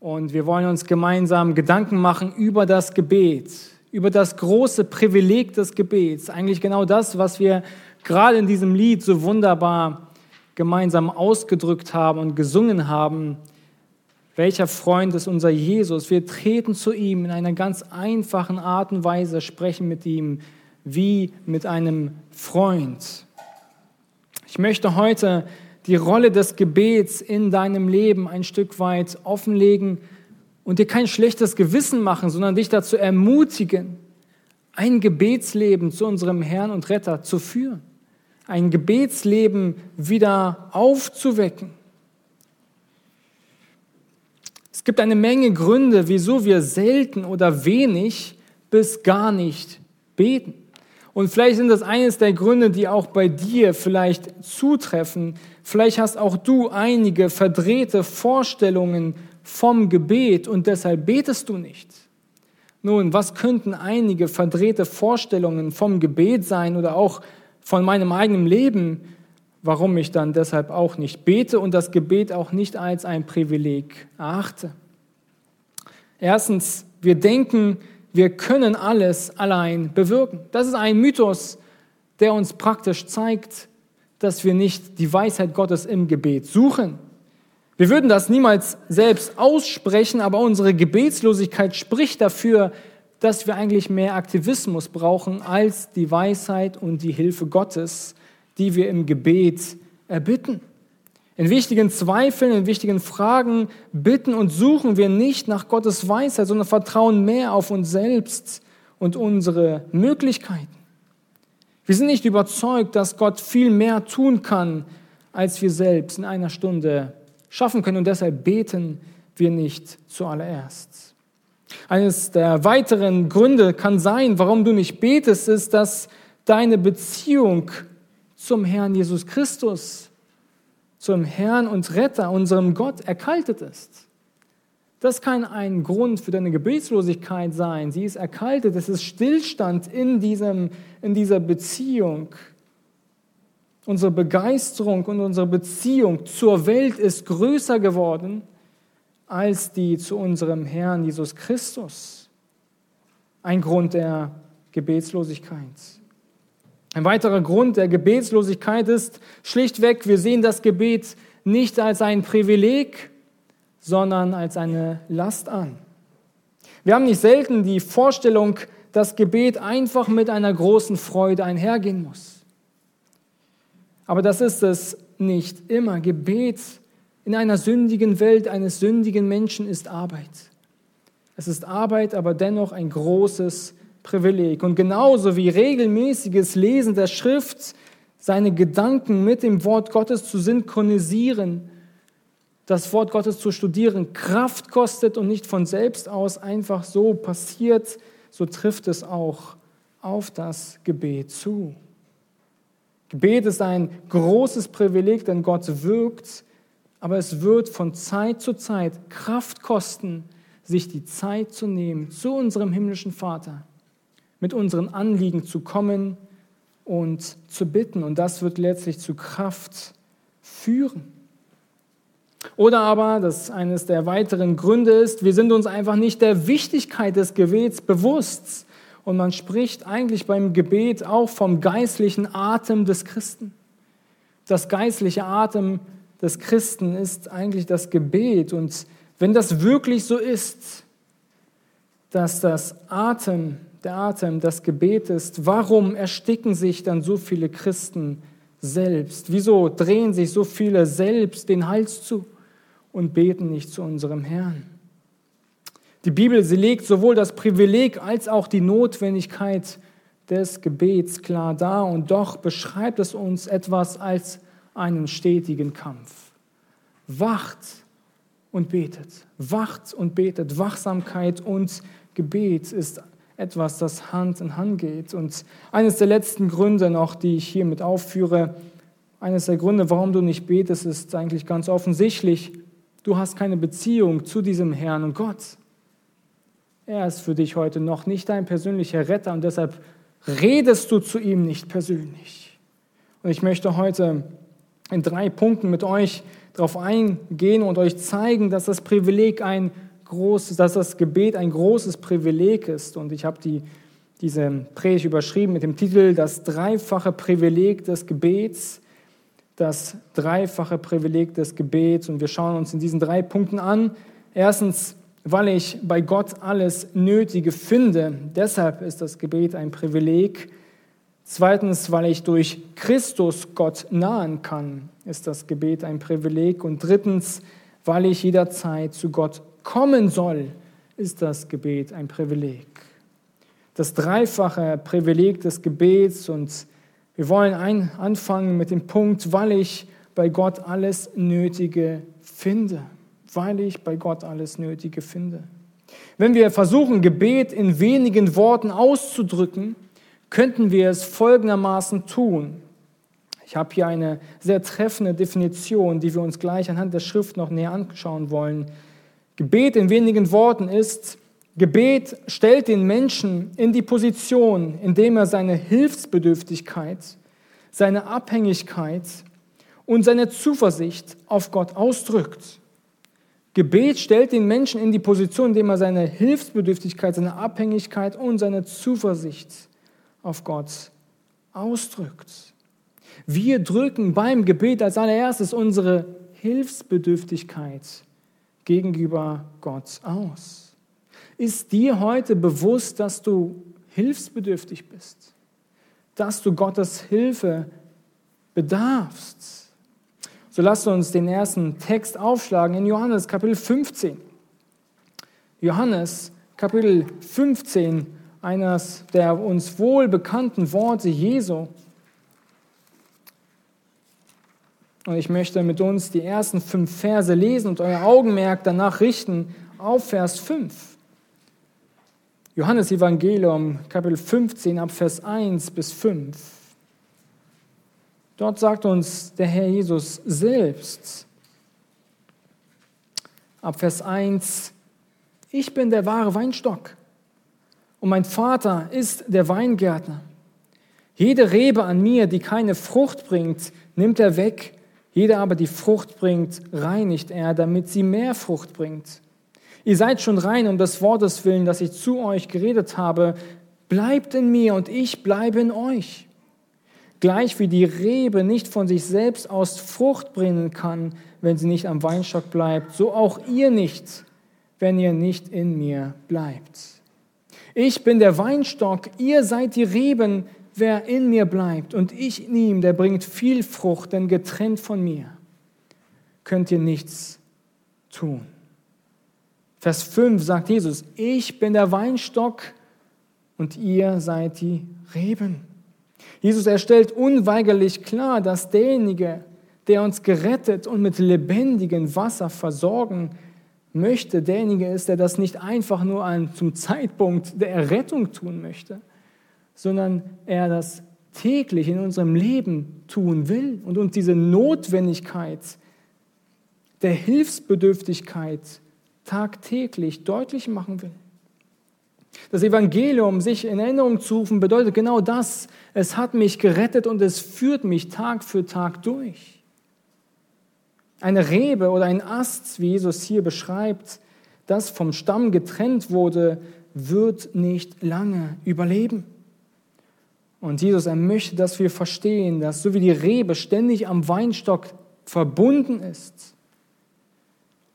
Und wir wollen uns gemeinsam Gedanken machen über das Gebet, über das große Privileg des Gebets. Eigentlich genau das, was wir gerade in diesem Lied so wunderbar gemeinsam ausgedrückt haben und gesungen haben. Welcher Freund ist unser Jesus? Wir treten zu ihm in einer ganz einfachen Art und Weise, sprechen mit ihm wie mit einem Freund. Ich möchte heute die Rolle des Gebets in deinem Leben ein Stück weit offenlegen und dir kein schlechtes Gewissen machen, sondern dich dazu ermutigen, ein Gebetsleben zu unserem Herrn und Retter zu führen, ein Gebetsleben wieder aufzuwecken. Es gibt eine Menge Gründe, wieso wir selten oder wenig bis gar nicht beten. Und vielleicht sind das eines der Gründe, die auch bei dir vielleicht zutreffen. Vielleicht hast auch du einige verdrehte Vorstellungen vom Gebet und deshalb betest du nicht. Nun, was könnten einige verdrehte Vorstellungen vom Gebet sein oder auch von meinem eigenen Leben, warum ich dann deshalb auch nicht bete und das Gebet auch nicht als ein Privileg erachte? Erstens, wir denken, wir können alles allein bewirken. Das ist ein Mythos, der uns praktisch zeigt, dass wir nicht die Weisheit Gottes im Gebet suchen. Wir würden das niemals selbst aussprechen, aber unsere Gebetslosigkeit spricht dafür, dass wir eigentlich mehr Aktivismus brauchen als die Weisheit und die Hilfe Gottes, die wir im Gebet erbitten. In wichtigen Zweifeln, in wichtigen Fragen bitten und suchen wir nicht nach Gottes Weisheit, sondern vertrauen mehr auf uns selbst und unsere Möglichkeiten. Wir sind nicht überzeugt, dass Gott viel mehr tun kann, als wir selbst in einer Stunde schaffen können und deshalb beten wir nicht zuallererst. Eines der weiteren Gründe kann sein, warum du nicht betest, ist, dass deine Beziehung zum Herrn Jesus Christus zum Herrn und Retter, unserem Gott, erkaltet ist. Das kann ein Grund für deine Gebetslosigkeit sein. Sie ist erkaltet, es ist Stillstand in, diesem, in dieser Beziehung. Unsere Begeisterung und unsere Beziehung zur Welt ist größer geworden als die zu unserem Herrn Jesus Christus. Ein Grund der Gebetslosigkeit. Ein weiterer Grund der Gebetslosigkeit ist schlichtweg, wir sehen das Gebet nicht als ein Privileg, sondern als eine Last an. Wir haben nicht selten die Vorstellung, dass Gebet einfach mit einer großen Freude einhergehen muss. Aber das ist es nicht immer. Gebet in einer sündigen Welt eines sündigen Menschen ist Arbeit. Es ist Arbeit, aber dennoch ein großes Privileg. Und genauso wie regelmäßiges Lesen der Schrift, seine Gedanken mit dem Wort Gottes zu synchronisieren, das Wort Gottes zu studieren, Kraft kostet und nicht von selbst aus einfach so passiert, so trifft es auch auf das Gebet zu. Gebet ist ein großes Privileg, denn Gott wirkt, aber es wird von Zeit zu Zeit Kraft kosten, sich die Zeit zu nehmen zu unserem himmlischen Vater mit unseren Anliegen zu kommen und zu bitten. Und das wird letztlich zu Kraft führen. Oder aber, das eines der weiteren Gründe ist, wir sind uns einfach nicht der Wichtigkeit des Gebets bewusst. Und man spricht eigentlich beim Gebet auch vom geistlichen Atem des Christen. Das geistliche Atem des Christen ist eigentlich das Gebet. Und wenn das wirklich so ist, dass das Atem der Atem, das Gebet ist, warum ersticken sich dann so viele Christen selbst? Wieso drehen sich so viele selbst den Hals zu und beten nicht zu unserem Herrn? Die Bibel, sie legt sowohl das Privileg als auch die Notwendigkeit des Gebets klar dar und doch beschreibt es uns etwas als einen stetigen Kampf. Wacht und betet, wacht und betet. Wachsamkeit und Gebet ist etwas, das Hand in Hand geht. Und eines der letzten Gründe noch, die ich hiermit aufführe, eines der Gründe, warum du nicht betest, ist eigentlich ganz offensichtlich. Du hast keine Beziehung zu diesem Herrn und Gott. Er ist für dich heute noch nicht dein persönlicher Retter und deshalb redest du zu ihm nicht persönlich. Und ich möchte heute in drei Punkten mit euch darauf eingehen und euch zeigen, dass das Privileg ein großes, dass das Gebet ein großes Privileg ist. Und ich habe die, diese Predigt überschrieben mit dem Titel Das dreifache Privileg des Gebets. Das dreifache Privileg des Gebets. Und wir schauen uns in diesen drei Punkten an. Erstens, weil ich bei Gott alles Nötige finde. Deshalb ist das Gebet ein Privileg. Zweitens, weil ich durch Christus Gott nahen kann, ist das Gebet ein Privileg. Und drittens, weil ich jederzeit zu Gott kommen soll, ist das Gebet ein Privileg. Das dreifache Privileg des Gebets und wir wollen ein, anfangen mit dem Punkt, weil ich bei Gott alles Nötige finde. Weil ich bei Gott alles Nötige finde. Wenn wir versuchen, Gebet in wenigen Worten auszudrücken, könnten wir es folgendermaßen tun. Ich habe hier eine sehr treffende Definition, die wir uns gleich anhand der Schrift noch näher anschauen wollen. Gebet in wenigen Worten ist, Gebet stellt den Menschen in die Position, indem er seine Hilfsbedürftigkeit, seine Abhängigkeit und seine Zuversicht auf Gott ausdrückt. Gebet stellt den Menschen in die Position, indem er seine Hilfsbedürftigkeit, seine Abhängigkeit und seine Zuversicht auf Gott ausdrückt. Wir drücken beim Gebet als allererstes unsere Hilfsbedürftigkeit gegenüber Gott aus. Ist dir heute bewusst, dass du hilfsbedürftig bist? Dass du Gottes Hilfe bedarfst? So lasst uns den ersten Text aufschlagen in Johannes Kapitel 15. Johannes Kapitel 15 eines der uns wohl bekannten Worte Jesu. Und ich möchte mit uns die ersten fünf Verse lesen und euer Augenmerk danach richten auf Vers 5. Johannes Evangelium, Kapitel 15, ab Vers 1 bis 5. Dort sagt uns der Herr Jesus selbst, ab Vers 1, ich bin der wahre Weinstock und mein Vater ist der Weingärtner. Jede Rebe an mir, die keine Frucht bringt, nimmt er weg. Jede aber, die Frucht bringt, reinigt er, damit sie mehr Frucht bringt. Ihr seid schon rein um des Wortes willen, das ich zu euch geredet habe. Bleibt in mir und ich bleibe in euch. Gleich wie die Rebe nicht von sich selbst aus Frucht bringen kann, wenn sie nicht am Weinstock bleibt, so auch ihr nicht, wenn ihr nicht in mir bleibt. Ich bin der Weinstock, ihr seid die Reben, wer in mir bleibt und ich in ihm, der bringt viel Frucht, denn getrennt von mir könnt ihr nichts tun. Vers 5 sagt Jesus, ich bin der Weinstock und ihr seid die Reben. Jesus erstellt unweigerlich klar, dass derjenige, der uns gerettet und mit lebendigem Wasser versorgen möchte, derjenige ist, der das nicht einfach nur an, zum Zeitpunkt der Errettung tun möchte, sondern er das täglich in unserem Leben tun will und uns diese Notwendigkeit der Hilfsbedürftigkeit tagtäglich deutlich machen will. Das Evangelium, sich in Erinnerung zu rufen, bedeutet genau das. Es hat mich gerettet und es führt mich Tag für Tag durch. Eine Rebe oder ein Ast, wie Jesus hier beschreibt, das vom Stamm getrennt wurde, wird nicht lange überleben. Und Jesus, er möchte, dass wir verstehen, dass so wie die Rebe ständig am Weinstock verbunden ist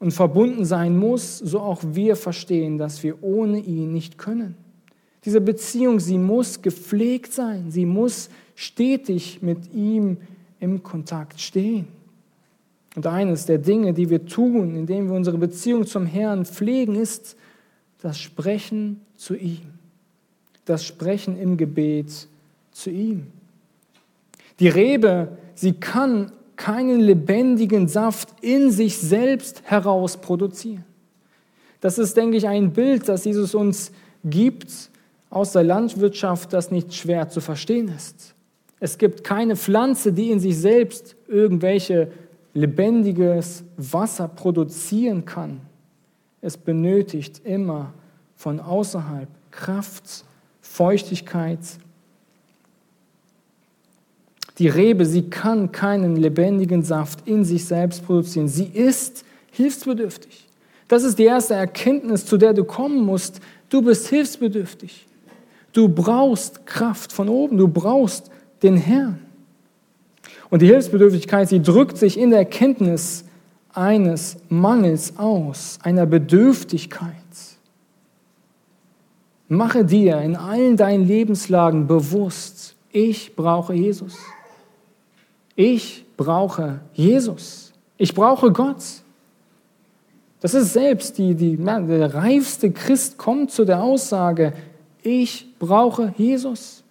und verbunden sein muss, so auch wir verstehen, dass wir ohne ihn nicht können. Diese Beziehung, sie muss gepflegt sein, sie muss stetig mit ihm im Kontakt stehen. Und eines der Dinge, die wir tun, indem wir unsere Beziehung zum Herrn pflegen, ist das Sprechen zu ihm. Das Sprechen im Gebet zu ihm. Die Rebe, sie kann keinen lebendigen Saft in sich selbst heraus produzieren. Das ist, denke ich, ein Bild, das Jesus uns gibt aus der Landwirtschaft, das nicht schwer zu verstehen ist. Es gibt keine Pflanze, die in sich selbst irgendwelche lebendiges Wasser produzieren kann. Es benötigt immer von außerhalb Kraft, Feuchtigkeit. Die Rebe, sie kann keinen lebendigen Saft in sich selbst produzieren. Sie ist hilfsbedürftig. Das ist die erste Erkenntnis, zu der du kommen musst. Du bist hilfsbedürftig. Du brauchst Kraft von oben. Du brauchst den Herrn. Und die Hilfsbedürftigkeit, sie drückt sich in der Erkenntnis eines Mangels aus, einer Bedürftigkeit. Mache dir in allen deinen Lebenslagen bewusst, ich brauche Jesus. Ich brauche Jesus. Ich brauche Gott. Das ist selbst die, die, der reifste Christ kommt zu der Aussage, ich brauche Jesus.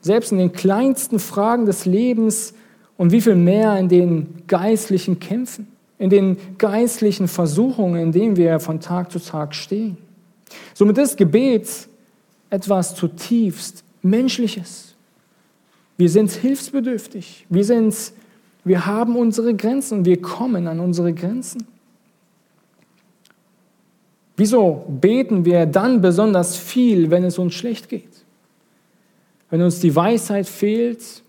Selbst in den kleinsten Fragen des Lebens und wie viel mehr in den geistlichen Kämpfen, in den geistlichen Versuchungen, in denen wir von Tag zu Tag stehen. Somit ist Gebet etwas zutiefst Menschliches. Wir sind hilfsbedürftig. Wir, sind, wir haben unsere Grenzen. Wir kommen an unsere Grenzen. Wieso beten wir dann besonders viel, wenn es uns schlecht geht? Wenn uns die Weisheit fehlt,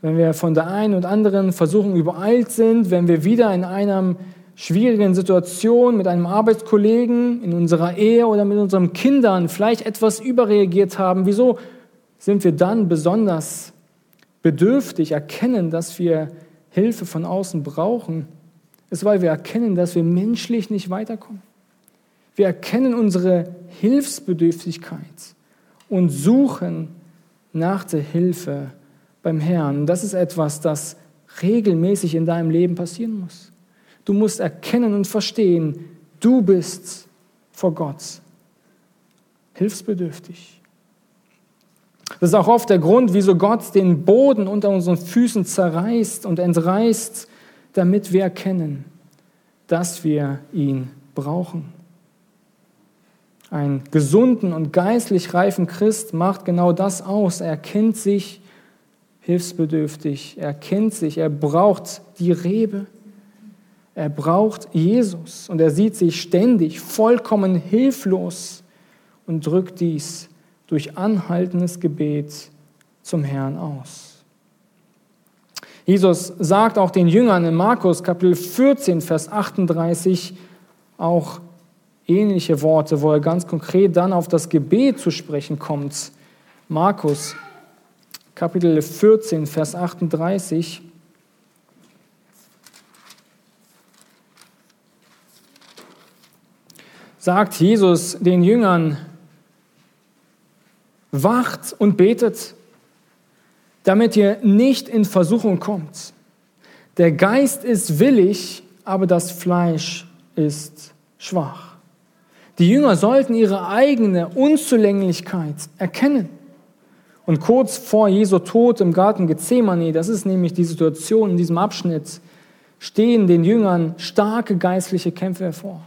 wenn wir von der einen und anderen Versuchung übereilt sind, wenn wir wieder in einer schwierigen Situation mit einem Arbeitskollegen, in unserer Ehe oder mit unseren Kindern vielleicht etwas überreagiert haben, wieso sind wir dann besonders bedürftig, erkennen, dass wir Hilfe von außen brauchen? ist, weil wir erkennen, dass wir menschlich nicht weiterkommen. Wir erkennen unsere Hilfsbedürftigkeit und suchen nach der Hilfe beim Herrn. Das ist etwas, das regelmäßig in deinem Leben passieren muss. Du musst erkennen und verstehen, du bist vor Gott hilfsbedürftig. Das ist auch oft der Grund, wieso Gott den Boden unter unseren Füßen zerreißt und entreißt, damit wir erkennen, dass wir ihn brauchen. Ein gesunden und geistlich reifen Christ macht genau das aus. Er kennt sich hilfsbedürftig, er kennt sich, er braucht die Rebe, er braucht Jesus und er sieht sich ständig vollkommen hilflos und drückt dies durch anhaltendes Gebet zum Herrn aus. Jesus sagt auch den Jüngern in Markus Kapitel 14, Vers 38 auch ähnliche Worte, wo er ganz konkret dann auf das Gebet zu sprechen kommt. Markus Kapitel 14, Vers 38. sagt Jesus den Jüngern, wacht und betet, damit ihr nicht in Versuchung kommt. Der Geist ist willig, aber das Fleisch ist schwach. Die Jünger sollten ihre eigene Unzulänglichkeit erkennen. Und kurz vor Jesu Tod im Garten Gethsemane, das ist nämlich die Situation in diesem Abschnitt, stehen den Jüngern starke geistliche Kämpfe hervor.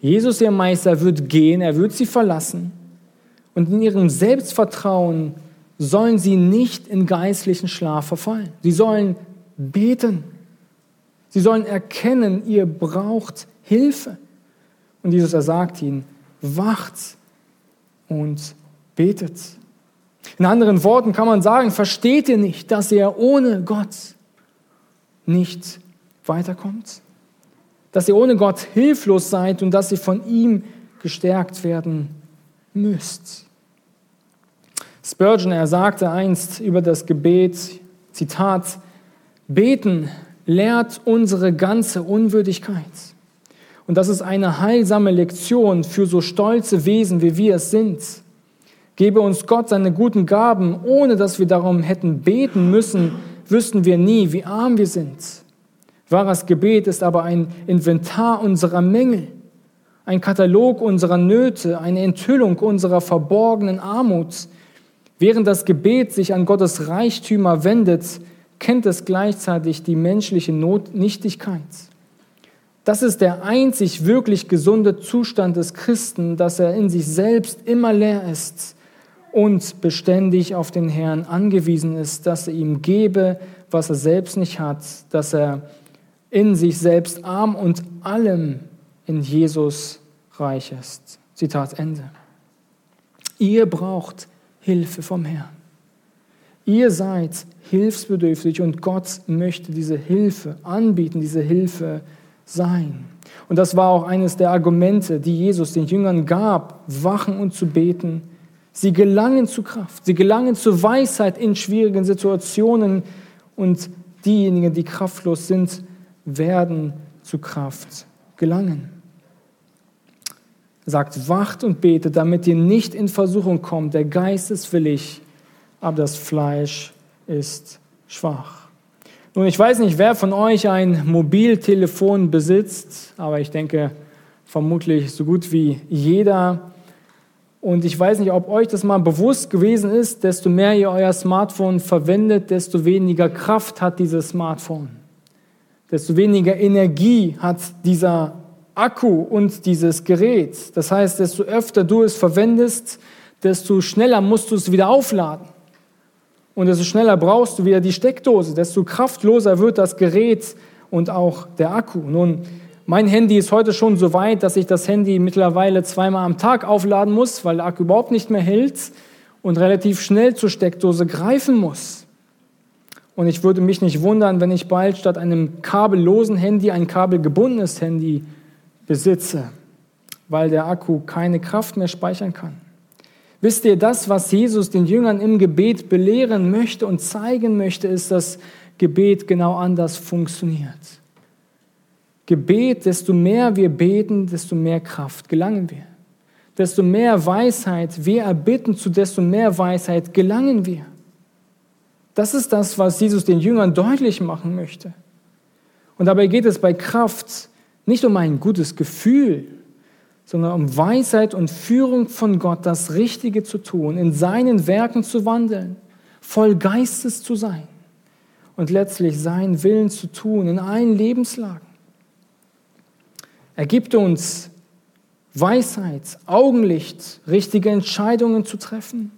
Jesus, ihr Meister, wird gehen, er wird sie verlassen. Und in ihrem Selbstvertrauen sollen sie nicht in geistlichen Schlaf verfallen. Sie sollen beten. Sie sollen erkennen, ihr braucht Hilfe. Und Jesus, er sagt ihnen, wacht und betet. In anderen Worten kann man sagen, versteht ihr nicht, dass ihr ohne Gott nicht weiterkommt? dass ihr ohne Gott hilflos seid und dass ihr von ihm gestärkt werden müsst. Spurgeon, er sagte einst über das Gebet, Zitat, Beten lehrt unsere ganze Unwürdigkeit. Und das ist eine heilsame Lektion für so stolze Wesen, wie wir es sind. Gebe uns Gott seine guten Gaben, ohne dass wir darum hätten beten müssen, wüssten wir nie, wie arm wir sind. Wahres Gebet ist aber ein Inventar unserer Mängel, ein Katalog unserer Nöte, eine Enthüllung unserer verborgenen Armut. Während das Gebet sich an Gottes Reichtümer wendet, kennt es gleichzeitig die menschliche Notnichtigkeit. Das ist der einzig wirklich gesunde Zustand des Christen, dass er in sich selbst immer leer ist und beständig auf den Herrn angewiesen ist, dass er ihm gebe, was er selbst nicht hat, dass er in sich selbst arm und allem in Jesus reich ist. Zitat Ende. Ihr braucht Hilfe vom Herrn. Ihr seid hilfsbedürftig und Gott möchte diese Hilfe anbieten, diese Hilfe sein. Und das war auch eines der Argumente, die Jesus den Jüngern gab, wachen und zu beten. Sie gelangen zu Kraft, sie gelangen zu Weisheit in schwierigen Situationen und diejenigen, die kraftlos sind, werden zu Kraft gelangen. Sagt, wacht und betet, damit ihr nicht in Versuchung kommt. Der Geist ist willig, aber das Fleisch ist schwach. Nun, ich weiß nicht, wer von euch ein Mobiltelefon besitzt, aber ich denke vermutlich so gut wie jeder. Und ich weiß nicht, ob euch das mal bewusst gewesen ist, desto mehr ihr euer Smartphone verwendet, desto weniger Kraft hat dieses Smartphone. Desto weniger Energie hat dieser Akku und dieses Gerät. Das heißt, desto öfter du es verwendest, desto schneller musst du es wieder aufladen. Und desto schneller brauchst du wieder die Steckdose, desto kraftloser wird das Gerät und auch der Akku. Nun, mein Handy ist heute schon so weit, dass ich das Handy mittlerweile zweimal am Tag aufladen muss, weil der Akku überhaupt nicht mehr hält und relativ schnell zur Steckdose greifen muss. Und ich würde mich nicht wundern, wenn ich bald statt einem kabellosen Handy ein kabelgebundenes Handy besitze, weil der Akku keine Kraft mehr speichern kann. Wisst ihr, das, was Jesus den Jüngern im Gebet belehren möchte und zeigen möchte, ist, dass Gebet genau anders funktioniert. Gebet, desto mehr wir beten, desto mehr Kraft gelangen wir. Desto mehr Weisheit wir erbitten, zu desto mehr Weisheit gelangen wir. Das ist das, was Jesus den Jüngern deutlich machen möchte. Und dabei geht es bei Kraft nicht um ein gutes Gefühl, sondern um Weisheit und Führung von Gott, das Richtige zu tun, in seinen Werken zu wandeln, voll Geistes zu sein und letztlich seinen Willen zu tun in allen Lebenslagen. Er gibt uns Weisheit, Augenlicht, richtige Entscheidungen zu treffen.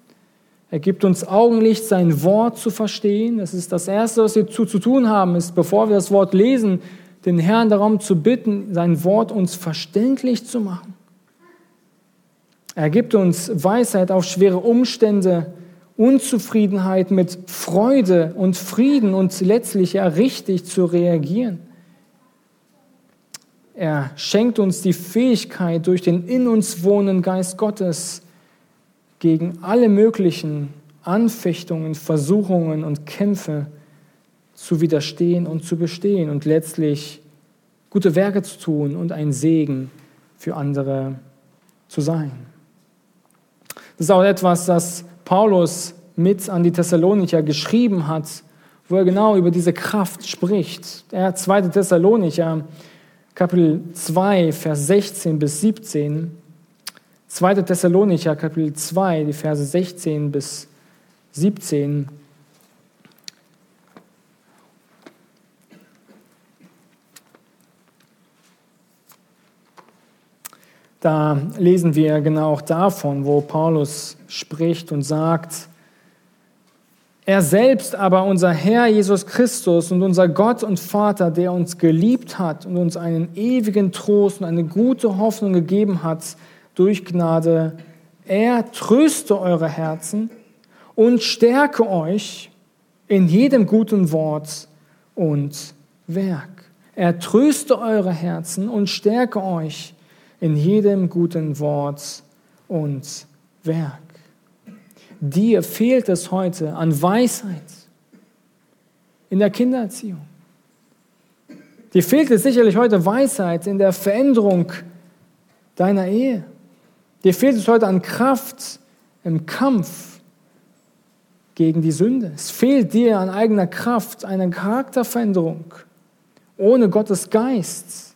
Er gibt uns Augenlicht, sein Wort zu verstehen. Das ist das Erste, was wir zu, zu tun haben, ist, bevor wir das Wort lesen, den Herrn darum zu bitten, sein Wort uns verständlich zu machen. Er gibt uns Weisheit auf schwere Umstände, Unzufriedenheit mit Freude und Frieden und letztlich ja richtig zu reagieren. Er schenkt uns die Fähigkeit, durch den in uns wohnenden Geist Gottes gegen alle möglichen Anfechtungen, Versuchungen und Kämpfe zu widerstehen und zu bestehen und letztlich gute Werke zu tun und ein Segen für andere zu sein. Das ist auch etwas, das Paulus mit an die Thessalonicher geschrieben hat, wo er genau über diese Kraft spricht. Er 2. Thessalonicher, Kapitel 2, Vers 16 bis 17. 2. Thessalonicher, Kapitel 2, die Verse 16 bis 17. Da lesen wir genau auch davon, wo Paulus spricht und sagt, er selbst aber, unser Herr Jesus Christus und unser Gott und Vater, der uns geliebt hat und uns einen ewigen Trost und eine gute Hoffnung gegeben hat durch Gnade, er tröste eure Herzen und stärke euch in jedem guten Wort und Werk. Er tröste eure Herzen und stärke euch in jedem guten Wort und Werk. Dir fehlt es heute an Weisheit in der Kindererziehung. Dir fehlt es sicherlich heute Weisheit in der Veränderung deiner Ehe. Dir fehlt es heute an Kraft im Kampf gegen die Sünde. Es fehlt dir an eigener Kraft eine Charakterveränderung ohne Gottes Geist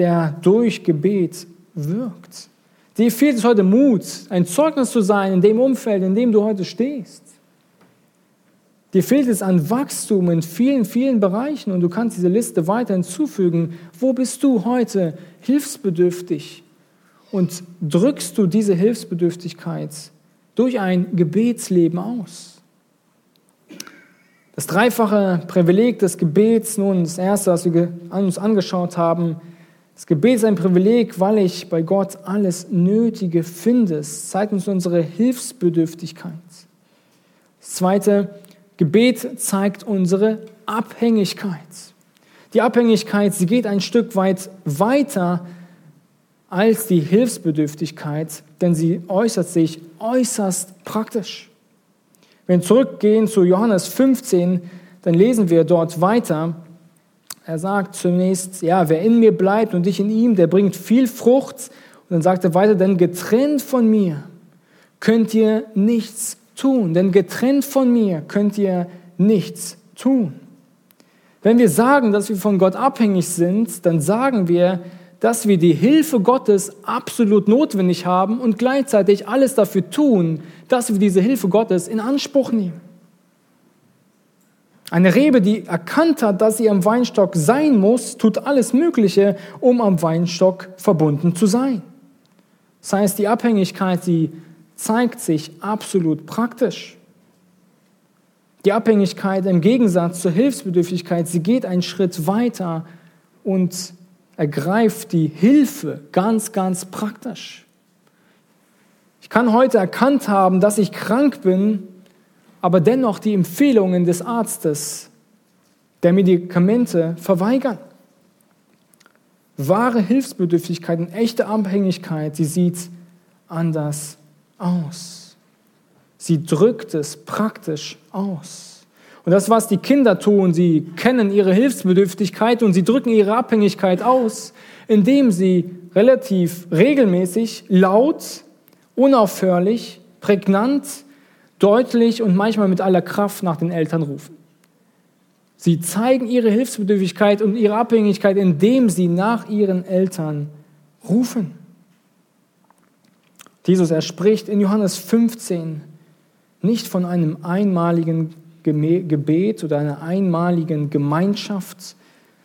der durch Gebet wirkt. Dir fehlt es heute Mut, ein Zeugnis zu sein in dem Umfeld, in dem du heute stehst. Dir fehlt es an Wachstum in vielen, vielen Bereichen und du kannst diese Liste weiter hinzufügen. Wo bist du heute hilfsbedürftig? Und drückst du diese Hilfsbedürftigkeit durch ein Gebetsleben aus? Das dreifache Privileg des Gebets, nun das erste, was wir uns angeschaut haben, das Gebet ist ein Privileg, weil ich bei Gott alles Nötige finde. Es zeigt uns unsere Hilfsbedürftigkeit. Das zweite, Gebet zeigt unsere Abhängigkeit. Die Abhängigkeit, sie geht ein Stück weit weiter als die Hilfsbedürftigkeit, denn sie äußert sich äußerst praktisch. Wenn wir zurückgehen zu Johannes 15, dann lesen wir dort weiter. Er sagt zunächst, ja, wer in mir bleibt und ich in ihm, der bringt viel Frucht. Und dann sagt er weiter, denn getrennt von mir könnt ihr nichts tun. Denn getrennt von mir könnt ihr nichts tun. Wenn wir sagen, dass wir von Gott abhängig sind, dann sagen wir, dass wir die Hilfe Gottes absolut notwendig haben und gleichzeitig alles dafür tun, dass wir diese Hilfe Gottes in Anspruch nehmen. Eine Rebe, die erkannt hat, dass sie am Weinstock sein muss, tut alles Mögliche, um am Weinstock verbunden zu sein. Das heißt, die Abhängigkeit, die zeigt sich absolut praktisch. Die Abhängigkeit im Gegensatz zur Hilfsbedürftigkeit, sie geht einen Schritt weiter und ergreift die Hilfe ganz, ganz praktisch. Ich kann heute erkannt haben, dass ich krank bin, aber dennoch die Empfehlungen des Arztes, der Medikamente verweigern. Wahre Hilfsbedürftigkeit und echte Abhängigkeit, sie sieht anders aus. Sie drückt es praktisch aus. Und das, was die Kinder tun, sie kennen ihre Hilfsbedürftigkeit und sie drücken ihre Abhängigkeit aus, indem sie relativ regelmäßig, laut, unaufhörlich, prägnant, deutlich und manchmal mit aller Kraft nach den Eltern rufen. Sie zeigen ihre Hilfsbedürftigkeit und ihre Abhängigkeit, indem sie nach ihren Eltern rufen. Jesus, er spricht in Johannes 15 nicht von einem einmaligen Gebet oder einer einmaligen Gemeinschaft,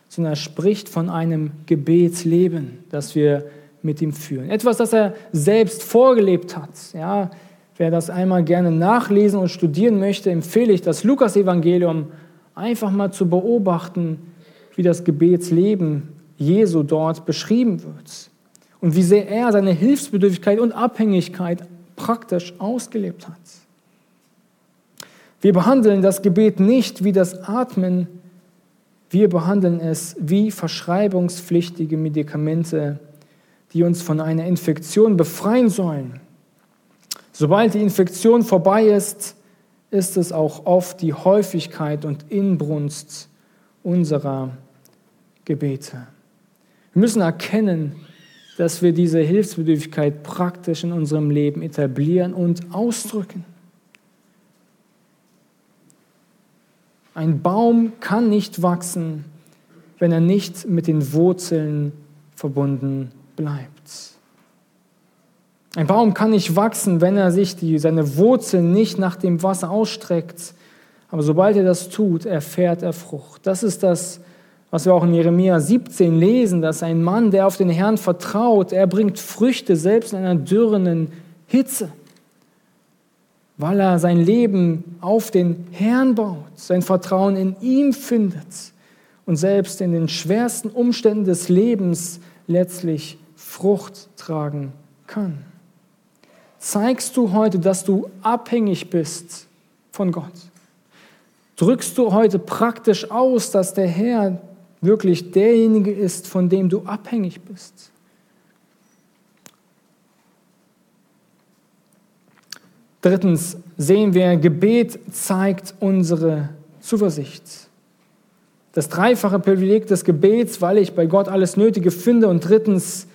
sondern er spricht von einem Gebetsleben, das wir mit ihm führen. Etwas, das er selbst vorgelebt hat. Ja, wer das einmal gerne nachlesen und studieren möchte, empfehle ich das Lukas-Evangelium einfach mal zu beobachten, wie das Gebetsleben Jesu dort beschrieben wird und wie sehr er seine Hilfsbedürftigkeit und Abhängigkeit praktisch ausgelebt hat. Wir behandeln das Gebet nicht wie das Atmen, wir behandeln es wie verschreibungspflichtige Medikamente, die uns von einer Infektion befreien sollen. Sobald die Infektion vorbei ist, ist es auch oft die Häufigkeit und Inbrunst unserer Gebete. Wir müssen erkennen, dass wir diese Hilfsbedürftigkeit praktisch in unserem Leben etablieren und ausdrücken. Ein Baum kann nicht wachsen, wenn er nicht mit den Wurzeln verbunden bleibt. Ein Baum kann nicht wachsen, wenn er sich die, seine Wurzeln nicht nach dem Wasser ausstreckt. Aber sobald er das tut, erfährt er Frucht. Das ist das, was wir auch in Jeremia 17 lesen, dass ein Mann, der auf den Herrn vertraut, er bringt Früchte selbst in einer dürrenden Hitze weil er sein Leben auf den Herrn baut, sein Vertrauen in ihm findet und selbst in den schwersten Umständen des Lebens letztlich Frucht tragen kann. Zeigst du heute, dass du abhängig bist von Gott? Drückst du heute praktisch aus, dass der Herr wirklich derjenige ist, von dem du abhängig bist? Drittens sehen wir, Gebet zeigt unsere Zuversicht. Das dreifache Privileg des Gebets, weil ich bei Gott alles Nötige finde. Und drittens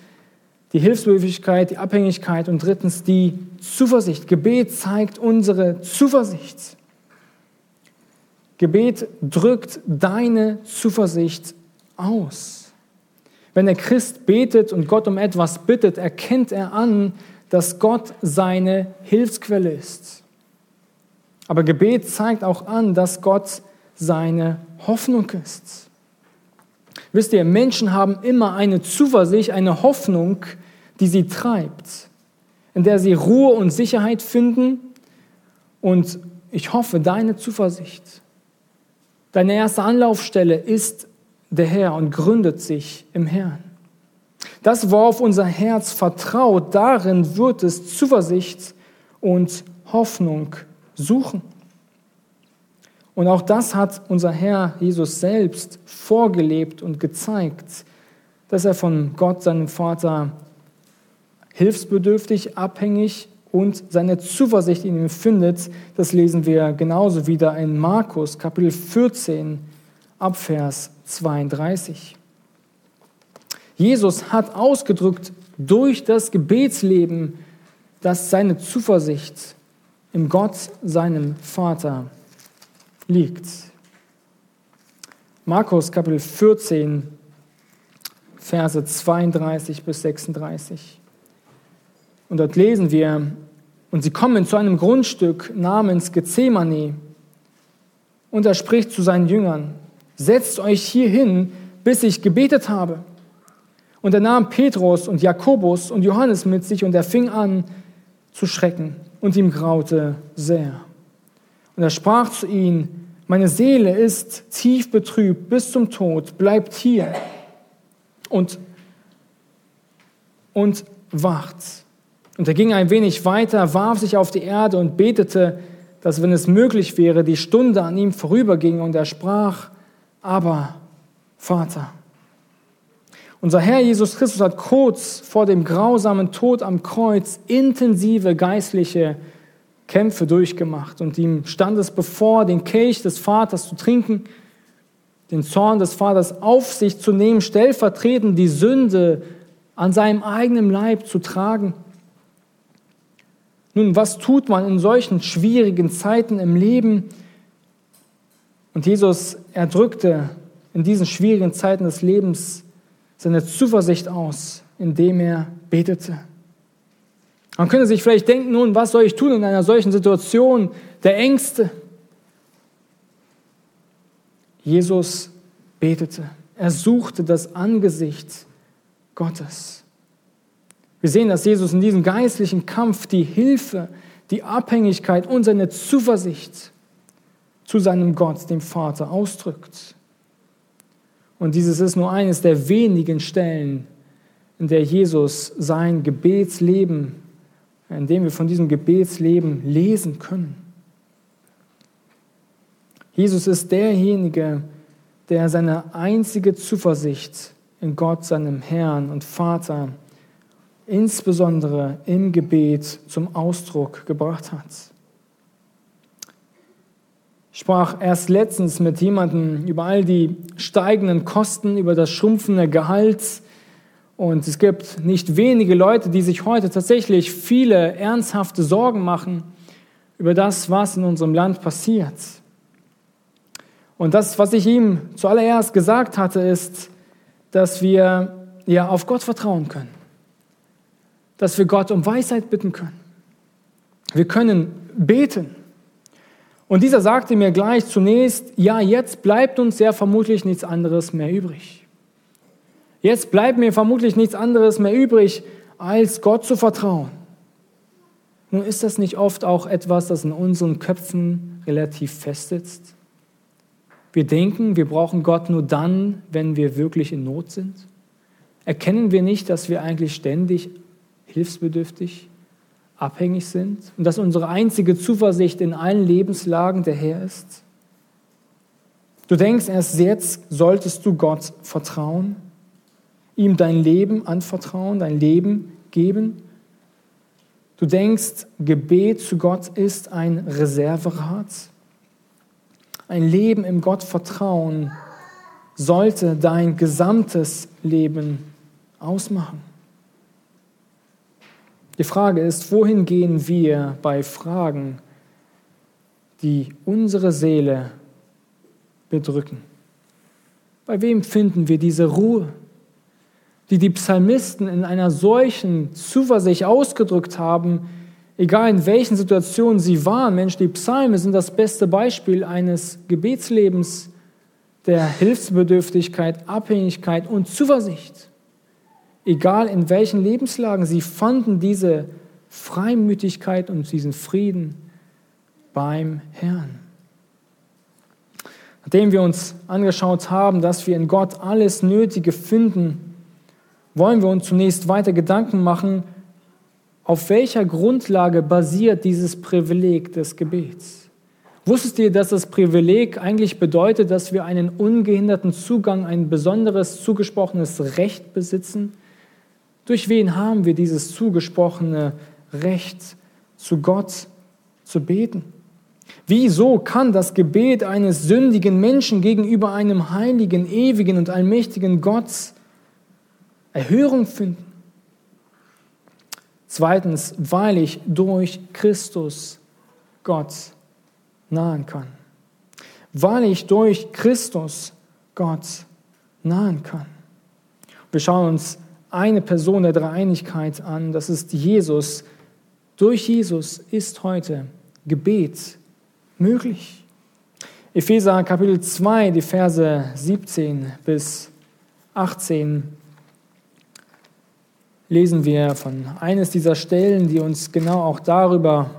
die Hilfsbedürftigkeit, die Abhängigkeit. Und drittens die Zuversicht. Gebet zeigt unsere Zuversicht. Gebet drückt deine Zuversicht aus. Wenn der Christ betet und Gott um etwas bittet, erkennt er an, dass Gott seine Hilfsquelle ist. Aber Gebet zeigt auch an, dass Gott seine Hoffnung ist. Wisst ihr, Menschen haben immer eine Zuversicht, eine Hoffnung, die sie treibt, in der sie Ruhe und Sicherheit finden. Und ich hoffe, deine Zuversicht, deine erste Anlaufstelle ist der Herr und gründet sich im Herrn. Das, worauf unser Herz vertraut, darin wird es Zuversicht und Hoffnung suchen. Und auch das hat unser Herr Jesus selbst vorgelebt und gezeigt, dass er von Gott, seinem Vater, hilfsbedürftig, abhängig und seine Zuversicht in ihm findet. Das lesen wir genauso wieder in Markus Kapitel 14 ab Vers 32. Jesus hat ausgedrückt durch das Gebetsleben, dass seine Zuversicht im Gott, seinem Vater, liegt. Markus Kapitel 14, Verse 32 bis 36. Und dort lesen wir, und sie kommen zu einem Grundstück namens Gethsemane. Und er spricht zu seinen Jüngern, setzt euch hier hin, bis ich gebetet habe. Und er nahm Petrus und Jakobus und Johannes mit sich und er fing an zu schrecken und ihm graute sehr. Und er sprach zu ihnen, meine Seele ist tief betrübt bis zum Tod, bleibt hier und, und wacht. Und er ging ein wenig weiter, warf sich auf die Erde und betete, dass wenn es möglich wäre, die Stunde an ihm vorüberging. Und er sprach, aber Vater. Unser Herr Jesus Christus hat kurz vor dem grausamen Tod am Kreuz intensive geistliche Kämpfe durchgemacht und ihm stand es bevor, den Kelch des Vaters zu trinken, den Zorn des Vaters auf sich zu nehmen, stellvertretend die Sünde an seinem eigenen Leib zu tragen. Nun, was tut man in solchen schwierigen Zeiten im Leben? Und Jesus erdrückte in diesen schwierigen Zeiten des Lebens seine Zuversicht aus, indem er betete. Man könnte sich vielleicht denken, nun, was soll ich tun in einer solchen Situation der Ängste? Jesus betete. Er suchte das Angesicht Gottes. Wir sehen, dass Jesus in diesem geistlichen Kampf die Hilfe, die Abhängigkeit und seine Zuversicht zu seinem Gott, dem Vater, ausdrückt. Und dieses ist nur eines der wenigen Stellen, in der Jesus sein Gebetsleben, in dem wir von diesem Gebetsleben lesen können. Jesus ist derjenige, der seine einzige Zuversicht in Gott, seinem Herrn und Vater, insbesondere im Gebet zum Ausdruck gebracht hat. Ich sprach erst letztens mit jemandem über all die steigenden Kosten, über das schrumpfende Gehalt. Und es gibt nicht wenige Leute, die sich heute tatsächlich viele ernsthafte Sorgen machen über das, was in unserem Land passiert. Und das, was ich ihm zuallererst gesagt hatte, ist, dass wir ja auf Gott vertrauen können dass wir Gott um Weisheit bitten können. Wir können beten. Und dieser sagte mir gleich zunächst, ja, jetzt bleibt uns ja vermutlich nichts anderes mehr übrig. Jetzt bleibt mir vermutlich nichts anderes mehr übrig, als Gott zu vertrauen. Nun ist das nicht oft auch etwas, das in unseren Köpfen relativ festsitzt? Wir denken, wir brauchen Gott nur dann, wenn wir wirklich in Not sind. Erkennen wir nicht, dass wir eigentlich ständig hilfsbedürftig, abhängig sind und dass unsere einzige Zuversicht in allen Lebenslagen der Herr ist? Du denkst, erst jetzt solltest du Gott vertrauen, ihm dein Leben anvertrauen, dein Leben geben. Du denkst, Gebet zu Gott ist ein Reserverat. Ein Leben im Gottvertrauen sollte dein gesamtes Leben ausmachen. Die Frage ist, wohin gehen wir bei Fragen, die unsere Seele bedrücken? Bei wem finden wir diese Ruhe, die die Psalmisten in einer solchen Zuversicht ausgedrückt haben, egal in welchen Situationen sie waren? Mensch, die Psalme sind das beste Beispiel eines Gebetslebens der Hilfsbedürftigkeit, Abhängigkeit und Zuversicht egal in welchen Lebenslagen, sie fanden diese Freimütigkeit und diesen Frieden beim Herrn. Nachdem wir uns angeschaut haben, dass wir in Gott alles Nötige finden, wollen wir uns zunächst weiter Gedanken machen, auf welcher Grundlage basiert dieses Privileg des Gebets? Wusstest ihr, dass das Privileg eigentlich bedeutet, dass wir einen ungehinderten Zugang, ein besonderes zugesprochenes Recht besitzen? Durch wen haben wir dieses zugesprochene Recht, zu Gott zu beten? Wieso kann das Gebet eines sündigen Menschen gegenüber einem heiligen, ewigen und allmächtigen Gott Erhörung finden? Zweitens, weil ich durch Christus Gott nahen kann. Weil ich durch Christus Gott nahen kann. Wir schauen uns eine Person der Dreieinigkeit an, das ist Jesus. Durch Jesus ist heute Gebet möglich. Epheser Kapitel 2, die Verse 17 bis 18 lesen wir von eines dieser Stellen, die uns genau auch darüber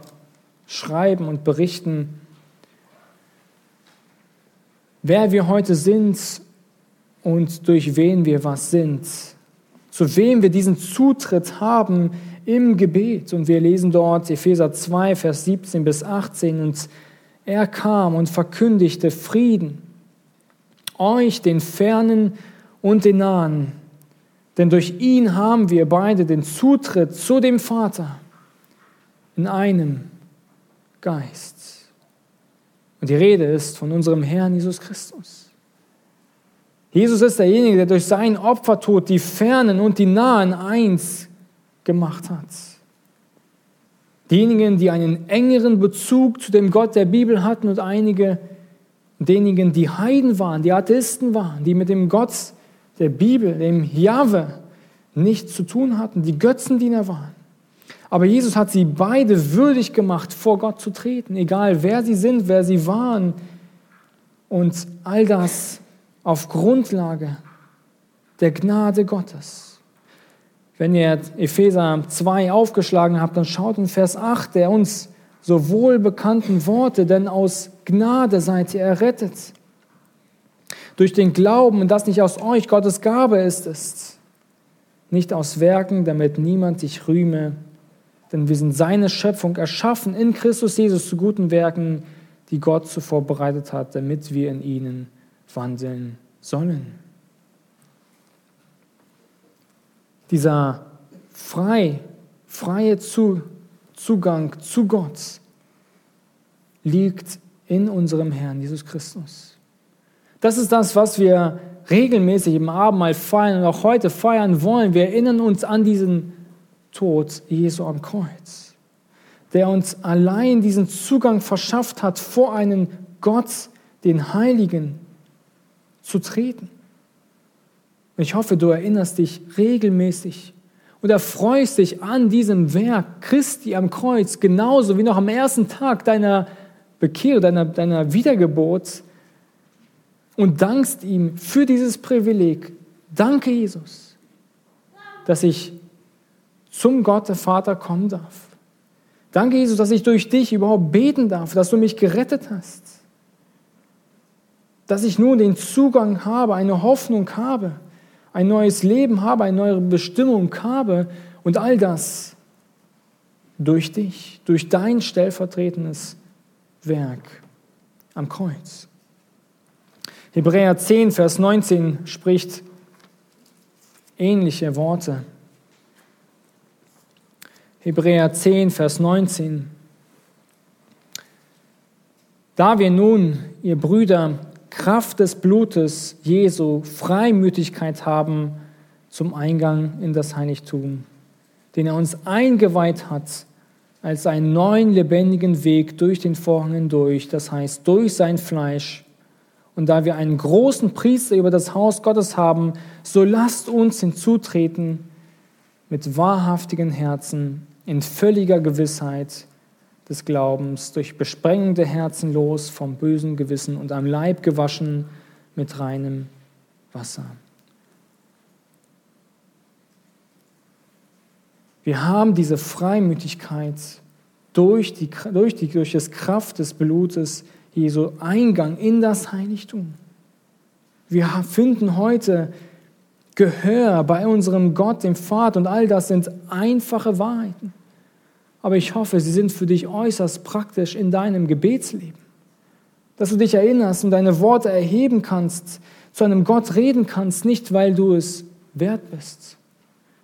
schreiben und berichten, wer wir heute sind und durch wen wir was sind, zu wem wir diesen Zutritt haben im Gebet. Und wir lesen dort Epheser 2, Vers 17 bis 18 und er kam und verkündigte Frieden, euch den Fernen und den Nahen, denn durch ihn haben wir beide den Zutritt zu dem Vater in einem Geist. Und die Rede ist von unserem Herrn Jesus Christus. Jesus ist derjenige, der durch seinen Opfertod die Fernen und die Nahen eins gemacht hat. Diejenigen, die einen engeren Bezug zu dem Gott der Bibel hatten und einige diejenigen, die Heiden waren, die Atheisten waren, die mit dem Gott der Bibel, dem Jahwe, nichts zu tun hatten, die Götzendiener waren. Aber Jesus hat sie beide würdig gemacht, vor Gott zu treten, egal wer sie sind, wer sie waren. Und all das auf Grundlage der Gnade Gottes. Wenn ihr Epheser 2 aufgeschlagen habt, dann schaut in Vers 8 der uns so wohl bekannten Worte, denn aus Gnade seid ihr errettet. Durch den Glauben, und das nicht aus euch, Gottes Gabe ist es, nicht aus Werken, damit niemand sich rühme, denn wir sind seine Schöpfung erschaffen in Christus Jesus zu guten Werken, die Gott zuvor bereitet hat, damit wir in ihnen wandeln sollen. Dieser frei, freie Zugang zu Gott liegt in unserem Herrn Jesus Christus. Das ist das, was wir regelmäßig im Abendmahl feiern und auch heute feiern wollen. Wir erinnern uns an diesen Tod Jesu am Kreuz, der uns allein diesen Zugang verschafft hat, vor einen Gott, den Heiligen, zu treten. Ich hoffe, du erinnerst dich regelmäßig und erfreust dich an diesem Werk Christi am Kreuz, genauso wie noch am ersten Tag deiner Bekehrung, deiner, deiner Wiedergeburt und dankst ihm für dieses Privileg. Danke, Jesus, dass ich zum Gott, der Vater, kommen darf. Danke, Jesus, dass ich durch dich überhaupt beten darf, dass du mich gerettet hast. Dass ich nun den Zugang habe, eine Hoffnung habe, ein neues Leben habe, eine neue Bestimmung habe und all das durch dich, durch dein stellvertretendes Werk am Kreuz. Hebräer 10, Vers 19 spricht ähnliche Worte. Hebräer 10, Vers 19. Da wir nun, ihr Brüder, Kraft des Blutes Jesu Freimütigkeit haben zum Eingang in das Heiligtum, den er uns eingeweiht hat als einen neuen lebendigen Weg durch den Vorhang hindurch, das heißt durch sein Fleisch. Und da wir einen großen Priester über das Haus Gottes haben, so lasst uns hinzutreten mit wahrhaftigen Herzen in völliger Gewissheit des Glaubens, durch besprengende Herzen los vom bösen Gewissen und am Leib gewaschen mit reinem Wasser. Wir haben diese Freimütigkeit durch, die, durch, die, durch das Kraft des Blutes Jesu Eingang in das Heiligtum. Wir finden heute Gehör bei unserem Gott, dem Vater und all das sind einfache Wahrheiten. Aber ich hoffe, sie sind für dich äußerst praktisch in deinem Gebetsleben. Dass du dich erinnerst und deine Worte erheben kannst, zu einem Gott reden kannst, nicht weil du es wert bist,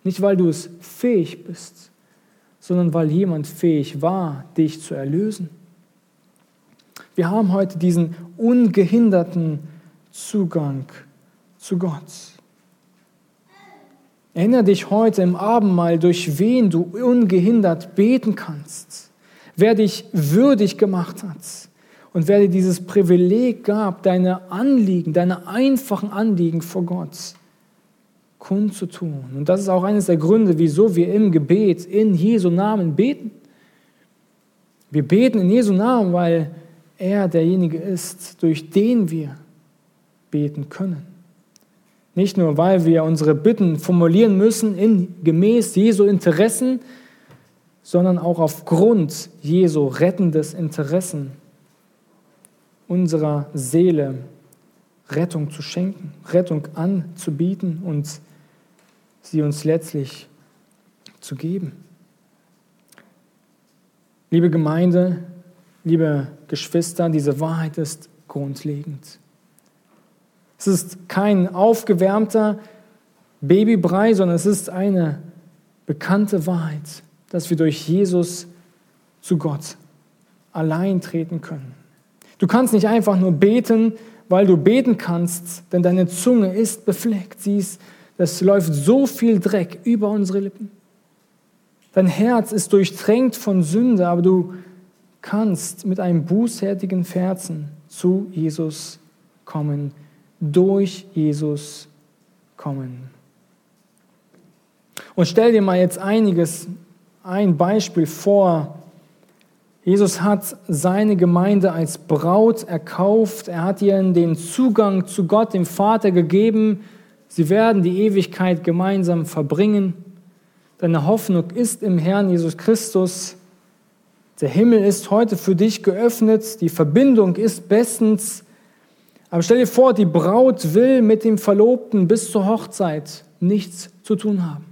nicht weil du es fähig bist, sondern weil jemand fähig war, dich zu erlösen. Wir haben heute diesen ungehinderten Zugang zu Gott. Erinnere dich heute im Abendmahl, durch wen du ungehindert beten kannst, wer dich würdig gemacht hat und wer dir dieses Privileg gab, deine Anliegen, deine einfachen Anliegen vor Gott kundzutun. Und das ist auch eines der Gründe, wieso wir im Gebet in Jesu Namen beten. Wir beten in Jesu Namen, weil er derjenige ist, durch den wir beten können. Nicht nur, weil wir unsere Bitten formulieren müssen in gemäß Jesu Interessen, sondern auch aufgrund Jesu rettendes Interessen unserer Seele Rettung zu schenken, Rettung anzubieten und sie uns letztlich zu geben. Liebe Gemeinde, liebe Geschwister, diese Wahrheit ist grundlegend. Es ist kein aufgewärmter Babybrei, sondern es ist eine bekannte Wahrheit, dass wir durch Jesus zu Gott allein treten können. Du kannst nicht einfach nur beten, weil du beten kannst, denn deine Zunge ist befleckt. Sie ist es läuft so viel Dreck über unsere Lippen. Dein Herz ist durchtränkt von Sünde, aber du kannst mit einem bußfertigen Herzen zu Jesus kommen, durch Jesus kommen. Und stell dir mal jetzt einiges, ein Beispiel vor. Jesus hat seine Gemeinde als Braut erkauft. Er hat ihnen den Zugang zu Gott, dem Vater, gegeben Sie werden die Ewigkeit gemeinsam verbringen. Deine Hoffnung ist im Herrn Jesus Christus. Der Himmel ist heute für dich geöffnet. Die Verbindung ist bestens. Aber stell dir vor, die Braut will mit dem Verlobten bis zur Hochzeit nichts zu tun haben.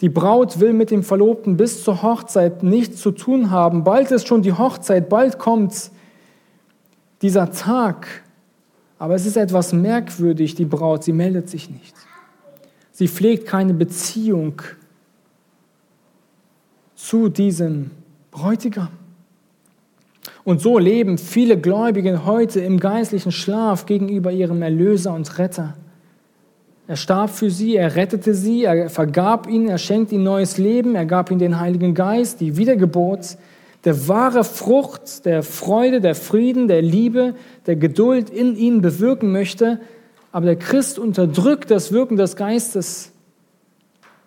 Die Braut will mit dem Verlobten bis zur Hochzeit nichts zu tun haben. Bald ist schon die Hochzeit, bald kommt dieser Tag, aber es ist etwas merkwürdig, die Braut, sie meldet sich nicht. Sie pflegt keine Beziehung zu diesem Bräutigam. Und so leben viele Gläubige heute im geistlichen Schlaf gegenüber ihrem Erlöser und Retter. Er starb für sie, er rettete sie, er vergab ihnen, er schenkt ihnen neues Leben, er gab ihnen den Heiligen Geist, die Wiedergeburt der wahre Frucht der Freude, der Frieden, der Liebe, der Geduld in ihnen bewirken möchte. Aber der Christ unterdrückt das Wirken des Geistes,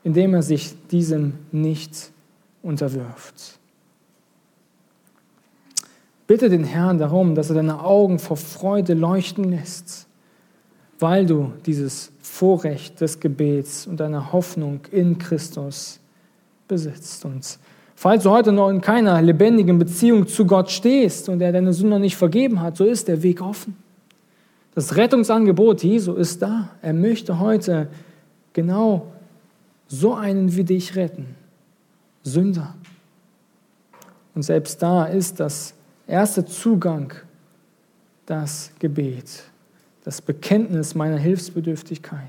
indem er sich diesem nicht unterwirft. Bitte den Herrn darum, dass er deine Augen vor Freude leuchten lässt, weil du dieses Vorrecht des Gebets und deiner Hoffnung in Christus besitzt. Und Falls du heute noch in keiner lebendigen Beziehung zu Gott stehst und er deine Sünder nicht vergeben hat, so ist der Weg offen. Das Rettungsangebot Jesu ist da. Er möchte heute genau so einen wie dich retten. Sünder. Und selbst da ist das erste Zugang das Gebet, das Bekenntnis meiner Hilfsbedürftigkeit,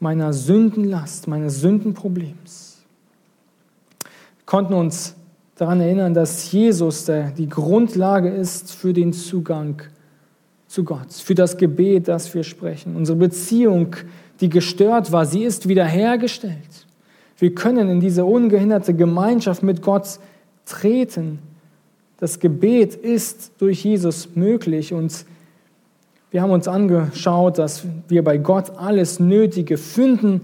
meiner Sündenlast, meines Sündenproblems konnten uns daran erinnern, dass Jesus der, die Grundlage ist für den Zugang zu Gott, für das Gebet, das wir sprechen. Unsere Beziehung, die gestört war, sie ist wiederhergestellt. Wir können in diese ungehinderte Gemeinschaft mit Gott treten. Das Gebet ist durch Jesus möglich und wir haben uns angeschaut, dass wir bei Gott alles Nötige finden.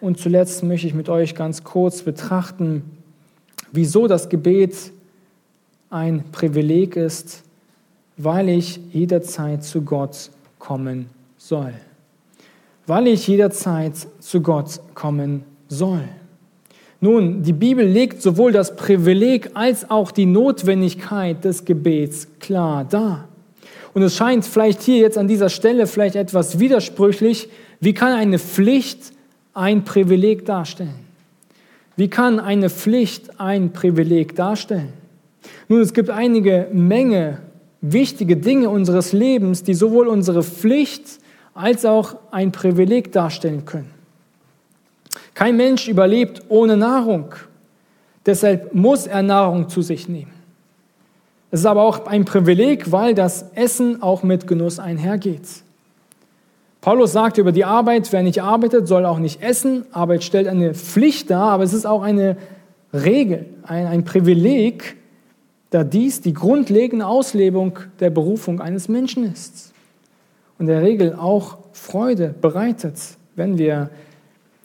Und zuletzt möchte ich mit euch ganz kurz betrachten, wieso das Gebet ein Privileg ist, weil ich jederzeit zu Gott kommen soll. Weil ich jederzeit zu Gott kommen soll. Nun, die Bibel legt sowohl das Privileg als auch die Notwendigkeit des Gebets klar dar. Und es scheint vielleicht hier jetzt an dieser Stelle vielleicht etwas widersprüchlich. Wie kann eine Pflicht ein Privileg darstellen? Wie kann eine Pflicht ein Privileg darstellen? Nun, es gibt einige Menge wichtige Dinge unseres Lebens, die sowohl unsere Pflicht als auch ein Privileg darstellen können. Kein Mensch überlebt ohne Nahrung. Deshalb muss er Nahrung zu sich nehmen. Es ist aber auch ein Privileg, weil das Essen auch mit Genuss einhergeht. Paulus sagt über die Arbeit, wer nicht arbeitet, soll auch nicht essen. Arbeit stellt eine Pflicht dar, aber es ist auch eine Regel, ein, ein Privileg, da dies die grundlegende Auslebung der Berufung eines Menschen ist. Und der Regel auch Freude bereitet, wenn wir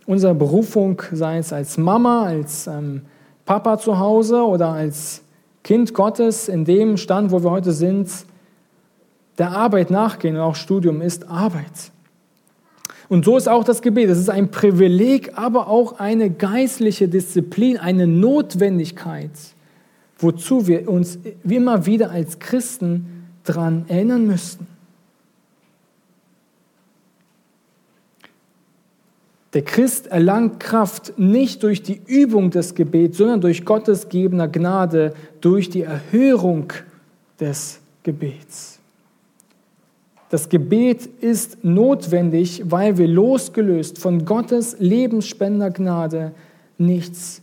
unsere Berufung, sei es als Mama, als ähm, Papa zu Hause oder als Kind Gottes in dem Stand, wo wir heute sind, der Arbeit nachgehen und auch Studium ist Arbeit. Und so ist auch das Gebet. Es ist ein Privileg, aber auch eine geistliche Disziplin, eine Notwendigkeit, wozu wir uns immer wieder als Christen daran erinnern müssten. Der Christ erlangt Kraft nicht durch die Übung des Gebets, sondern durch Gottes gegebener Gnade, durch die Erhörung des Gebets. Das Gebet ist notwendig, weil wir losgelöst von Gottes lebensspender Gnade nichts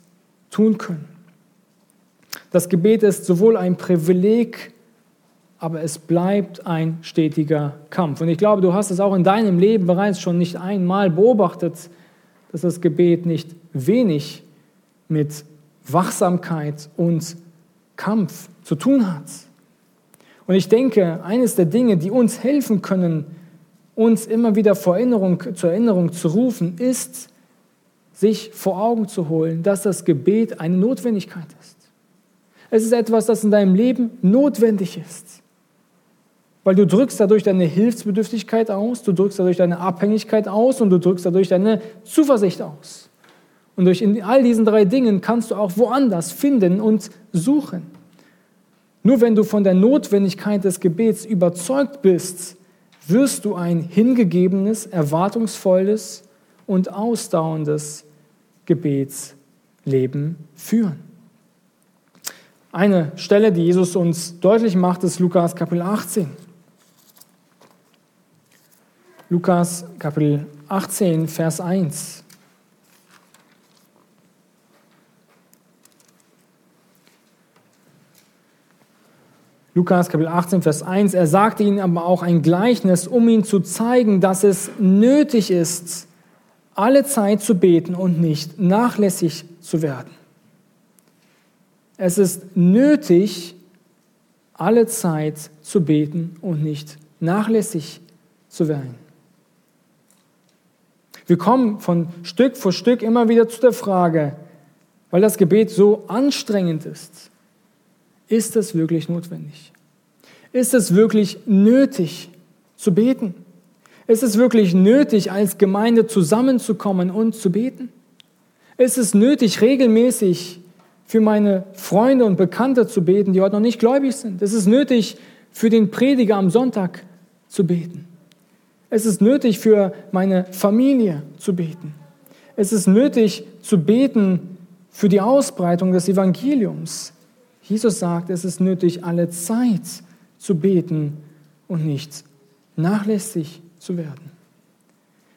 tun können. Das Gebet ist sowohl ein Privileg, aber es bleibt ein stetiger Kampf. Und ich glaube, du hast es auch in deinem Leben bereits schon nicht einmal beobachtet, dass das Gebet nicht wenig mit Wachsamkeit und Kampf zu tun hat. Und ich denke, eines der Dinge, die uns helfen können, uns immer wieder vor Erinnerung, zur Erinnerung zu rufen, ist, sich vor Augen zu holen, dass das Gebet eine Notwendigkeit ist. Es ist etwas, das in deinem Leben notwendig ist. Weil du drückst dadurch deine Hilfsbedürftigkeit aus, du drückst dadurch deine Abhängigkeit aus und du drückst dadurch deine Zuversicht aus. Und durch all diesen drei Dingen kannst du auch woanders finden und suchen. Nur wenn du von der Notwendigkeit des Gebets überzeugt bist, wirst du ein hingegebenes, erwartungsvolles und ausdauerndes Gebetsleben führen. Eine Stelle, die Jesus uns deutlich macht, ist Lukas Kapitel 18. Lukas Kapitel 18, Vers 1. Lukas Kapitel 18, Vers 1. Er sagte ihnen aber auch ein Gleichnis, um ihnen zu zeigen, dass es nötig ist, alle Zeit zu beten und nicht nachlässig zu werden. Es ist nötig, alle Zeit zu beten und nicht nachlässig zu werden. Wir kommen von Stück für Stück immer wieder zu der Frage, weil das Gebet so anstrengend ist, ist es wirklich notwendig? Ist es wirklich nötig zu beten? Ist es wirklich nötig, als Gemeinde zusammenzukommen und zu beten? Ist es nötig, regelmäßig für meine Freunde und Bekannte zu beten, die heute noch nicht gläubig sind? Ist es nötig, für den Prediger am Sonntag zu beten? Es ist nötig, für meine Familie zu beten. Es ist nötig zu beten für die Ausbreitung des Evangeliums. Jesus sagt, es ist nötig, alle Zeit zu beten und nicht nachlässig zu werden.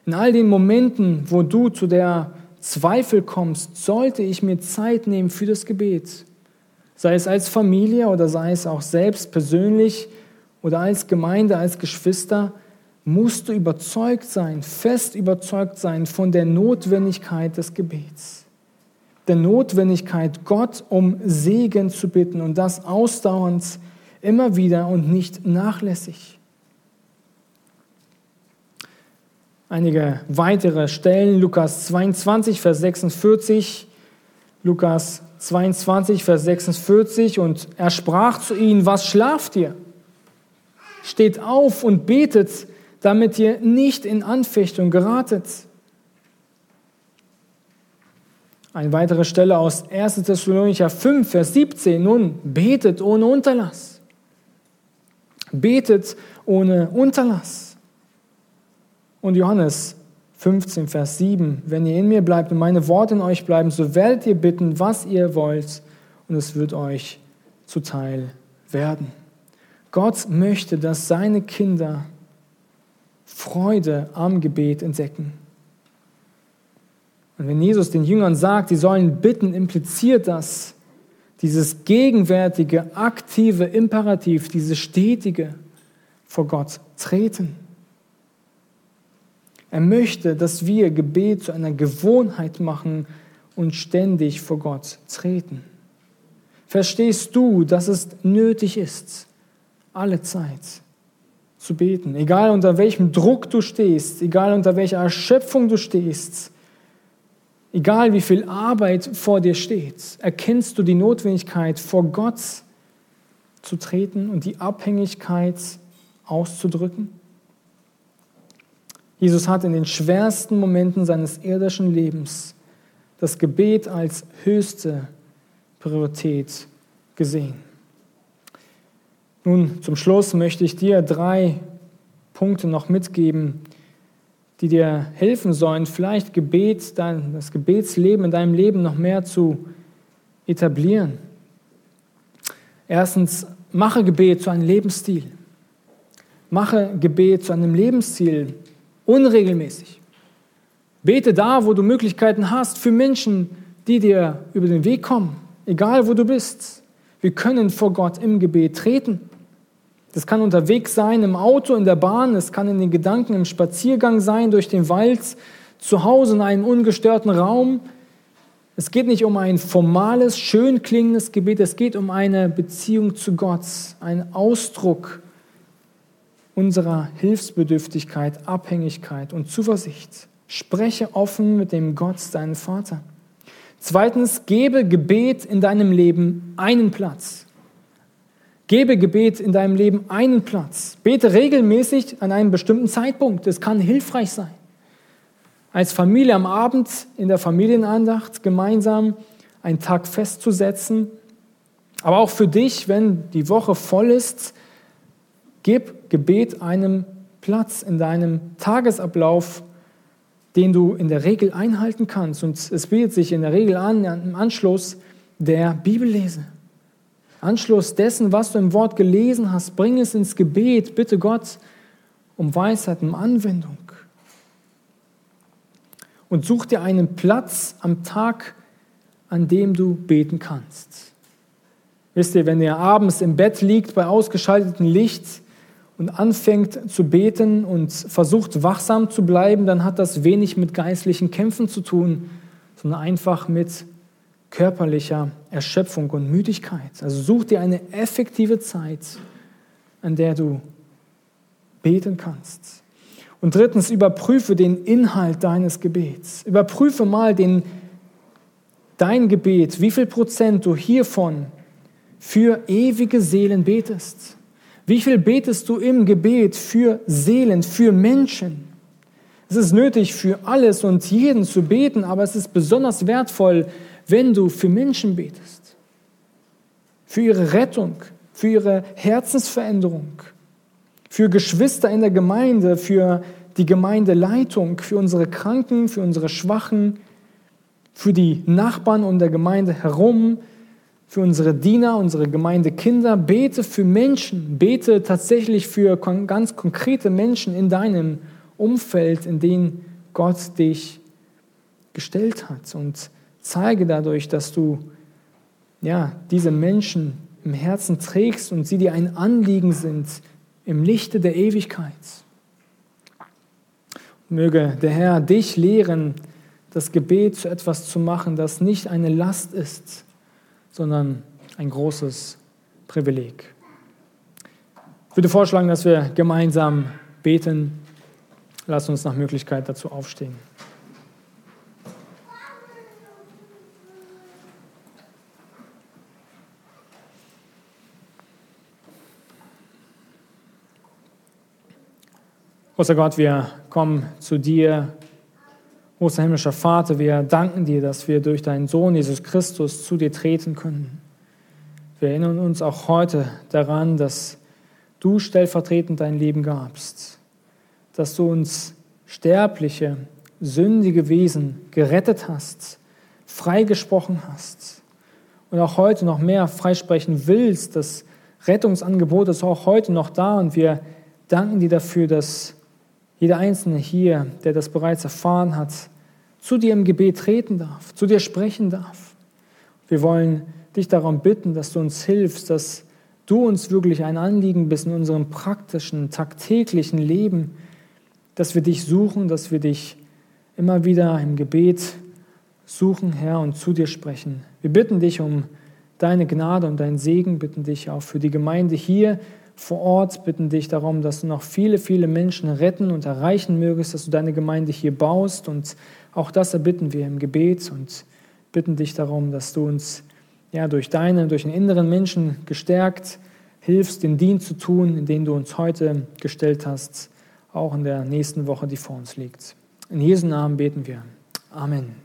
In all den Momenten, wo du zu der Zweifel kommst, sollte ich mir Zeit nehmen für das Gebet. Sei es als Familie oder sei es auch selbst persönlich oder als Gemeinde, als Geschwister musst du überzeugt sein, fest überzeugt sein von der Notwendigkeit des Gebets. Der Notwendigkeit, Gott um Segen zu bitten und das ausdauernd immer wieder und nicht nachlässig. Einige weitere Stellen, Lukas 22, Vers 46, Lukas 22, Vers 46, und er sprach zu ihnen, was schlaft ihr? Steht auf und betet, damit ihr nicht in Anfechtung geratet. Eine weitere Stelle aus 1. Thessalonicher 5, Vers 17. Nun, betet ohne Unterlass. Betet ohne Unterlass. Und Johannes 15, Vers 7. Wenn ihr in mir bleibt und meine Worte in euch bleiben, so werdet ihr bitten, was ihr wollt, und es wird euch zuteil werden. Gott möchte, dass seine Kinder Freude am Gebet entdecken. Und wenn Jesus den Jüngern sagt, sie sollen bitten, impliziert das dieses gegenwärtige, aktive Imperativ, dieses stetige vor Gott treten. Er möchte, dass wir Gebet zu einer Gewohnheit machen und ständig vor Gott treten. Verstehst du, dass es nötig ist, alle Zeit zu beten. Egal unter welchem Druck du stehst, egal unter welcher Erschöpfung du stehst, egal wie viel Arbeit vor dir steht, erkennst du die Notwendigkeit, vor Gott zu treten und die Abhängigkeit auszudrücken? Jesus hat in den schwersten Momenten seines irdischen Lebens das Gebet als höchste Priorität gesehen. Nun, zum Schluss möchte ich dir drei Punkte noch mitgeben, die dir helfen sollen, vielleicht Gebet, das Gebetsleben in deinem Leben noch mehr zu etablieren. Erstens, mache Gebet zu einem Lebensstil. Mache Gebet zu einem Lebensstil unregelmäßig. Bete da, wo du Möglichkeiten hast, für Menschen, die dir über den Weg kommen, egal wo du bist. Wir können vor Gott im Gebet treten. Das kann unterwegs sein, im Auto, in der Bahn, es kann in den Gedanken, im Spaziergang sein, durch den Wald, zu Hause in einem ungestörten Raum. Es geht nicht um ein formales, schön klingendes Gebet, es geht um eine Beziehung zu Gott, ein Ausdruck unserer Hilfsbedürftigkeit, Abhängigkeit und Zuversicht. Spreche offen mit dem Gott, deinem Vater. Zweitens, gebe Gebet in deinem Leben einen Platz. Gebe Gebet in deinem Leben einen Platz. Bete regelmäßig an einem bestimmten Zeitpunkt. Es kann hilfreich sein. Als Familie am Abend in der Familienandacht gemeinsam einen Tag festzusetzen. Aber auch für dich, wenn die Woche voll ist, gib Gebet einem Platz in deinem Tagesablauf, den du in der Regel einhalten kannst. Und es bietet sich in der Regel an, im Anschluss der Bibellese. Anschluss dessen, was du im Wort gelesen hast, bring es ins Gebet. Bitte Gott um Weisheit, um Anwendung. Und such dir einen Platz am Tag, an dem du beten kannst. Wisst ihr, wenn ihr abends im Bett liegt bei ausgeschaltetem Licht und anfängt zu beten und versucht wachsam zu bleiben, dann hat das wenig mit geistlichen Kämpfen zu tun, sondern einfach mit körperlicher Erschöpfung und Müdigkeit. Also such dir eine effektive Zeit, an der du beten kannst. Und drittens, überprüfe den Inhalt deines Gebets. Überprüfe mal den, dein Gebet, wie viel Prozent du hiervon für ewige Seelen betest. Wie viel betest du im Gebet für Seelen, für Menschen? Es ist nötig, für alles und jeden zu beten, aber es ist besonders wertvoll, wenn du für Menschen betest, für ihre Rettung, für ihre Herzensveränderung, für Geschwister in der Gemeinde, für die Gemeindeleitung, für unsere Kranken, für unsere Schwachen, für die Nachbarn und der Gemeinde herum, für unsere Diener, unsere Gemeindekinder. Bete für Menschen, bete tatsächlich für ganz konkrete Menschen in deinem Umfeld, in denen Gott dich gestellt hat. Und Zeige dadurch, dass du ja, diese Menschen im Herzen trägst und sie dir ein Anliegen sind im Lichte der Ewigkeit. Möge der Herr dich lehren, das Gebet zu etwas zu machen, das nicht eine Last ist, sondern ein großes Privileg. Ich würde vorschlagen, dass wir gemeinsam beten. Lass uns nach Möglichkeit dazu aufstehen. Großer Gott, wir kommen zu dir, großer himmlischer Vater, wir danken dir, dass wir durch deinen Sohn Jesus Christus zu dir treten können. Wir erinnern uns auch heute daran, dass du stellvertretend dein Leben gabst, dass du uns sterbliche, sündige Wesen gerettet hast, freigesprochen hast und auch heute noch mehr freisprechen willst, das Rettungsangebot ist auch heute noch da und wir danken dir dafür, dass jeder Einzelne hier, der das bereits erfahren hat, zu dir im Gebet treten darf, zu dir sprechen darf. Wir wollen dich darum bitten, dass du uns hilfst, dass du uns wirklich ein Anliegen bist in unserem praktischen, tagtäglichen Leben, dass wir dich suchen, dass wir dich immer wieder im Gebet suchen, Herr, und zu dir sprechen. Wir bitten dich um deine Gnade und deinen Segen, bitten dich auch für die Gemeinde hier vor Ort, bitten dich darum, dass du noch viele, viele Menschen retten und erreichen mögest, dass du deine Gemeinde hier baust und auch das erbitten wir im Gebet und bitten dich darum, dass du uns ja, durch deine, durch den inneren Menschen gestärkt hilfst, den Dienst zu tun, in den du uns heute gestellt hast, auch in der nächsten Woche, die vor uns liegt. In Jesu Namen beten wir. Amen.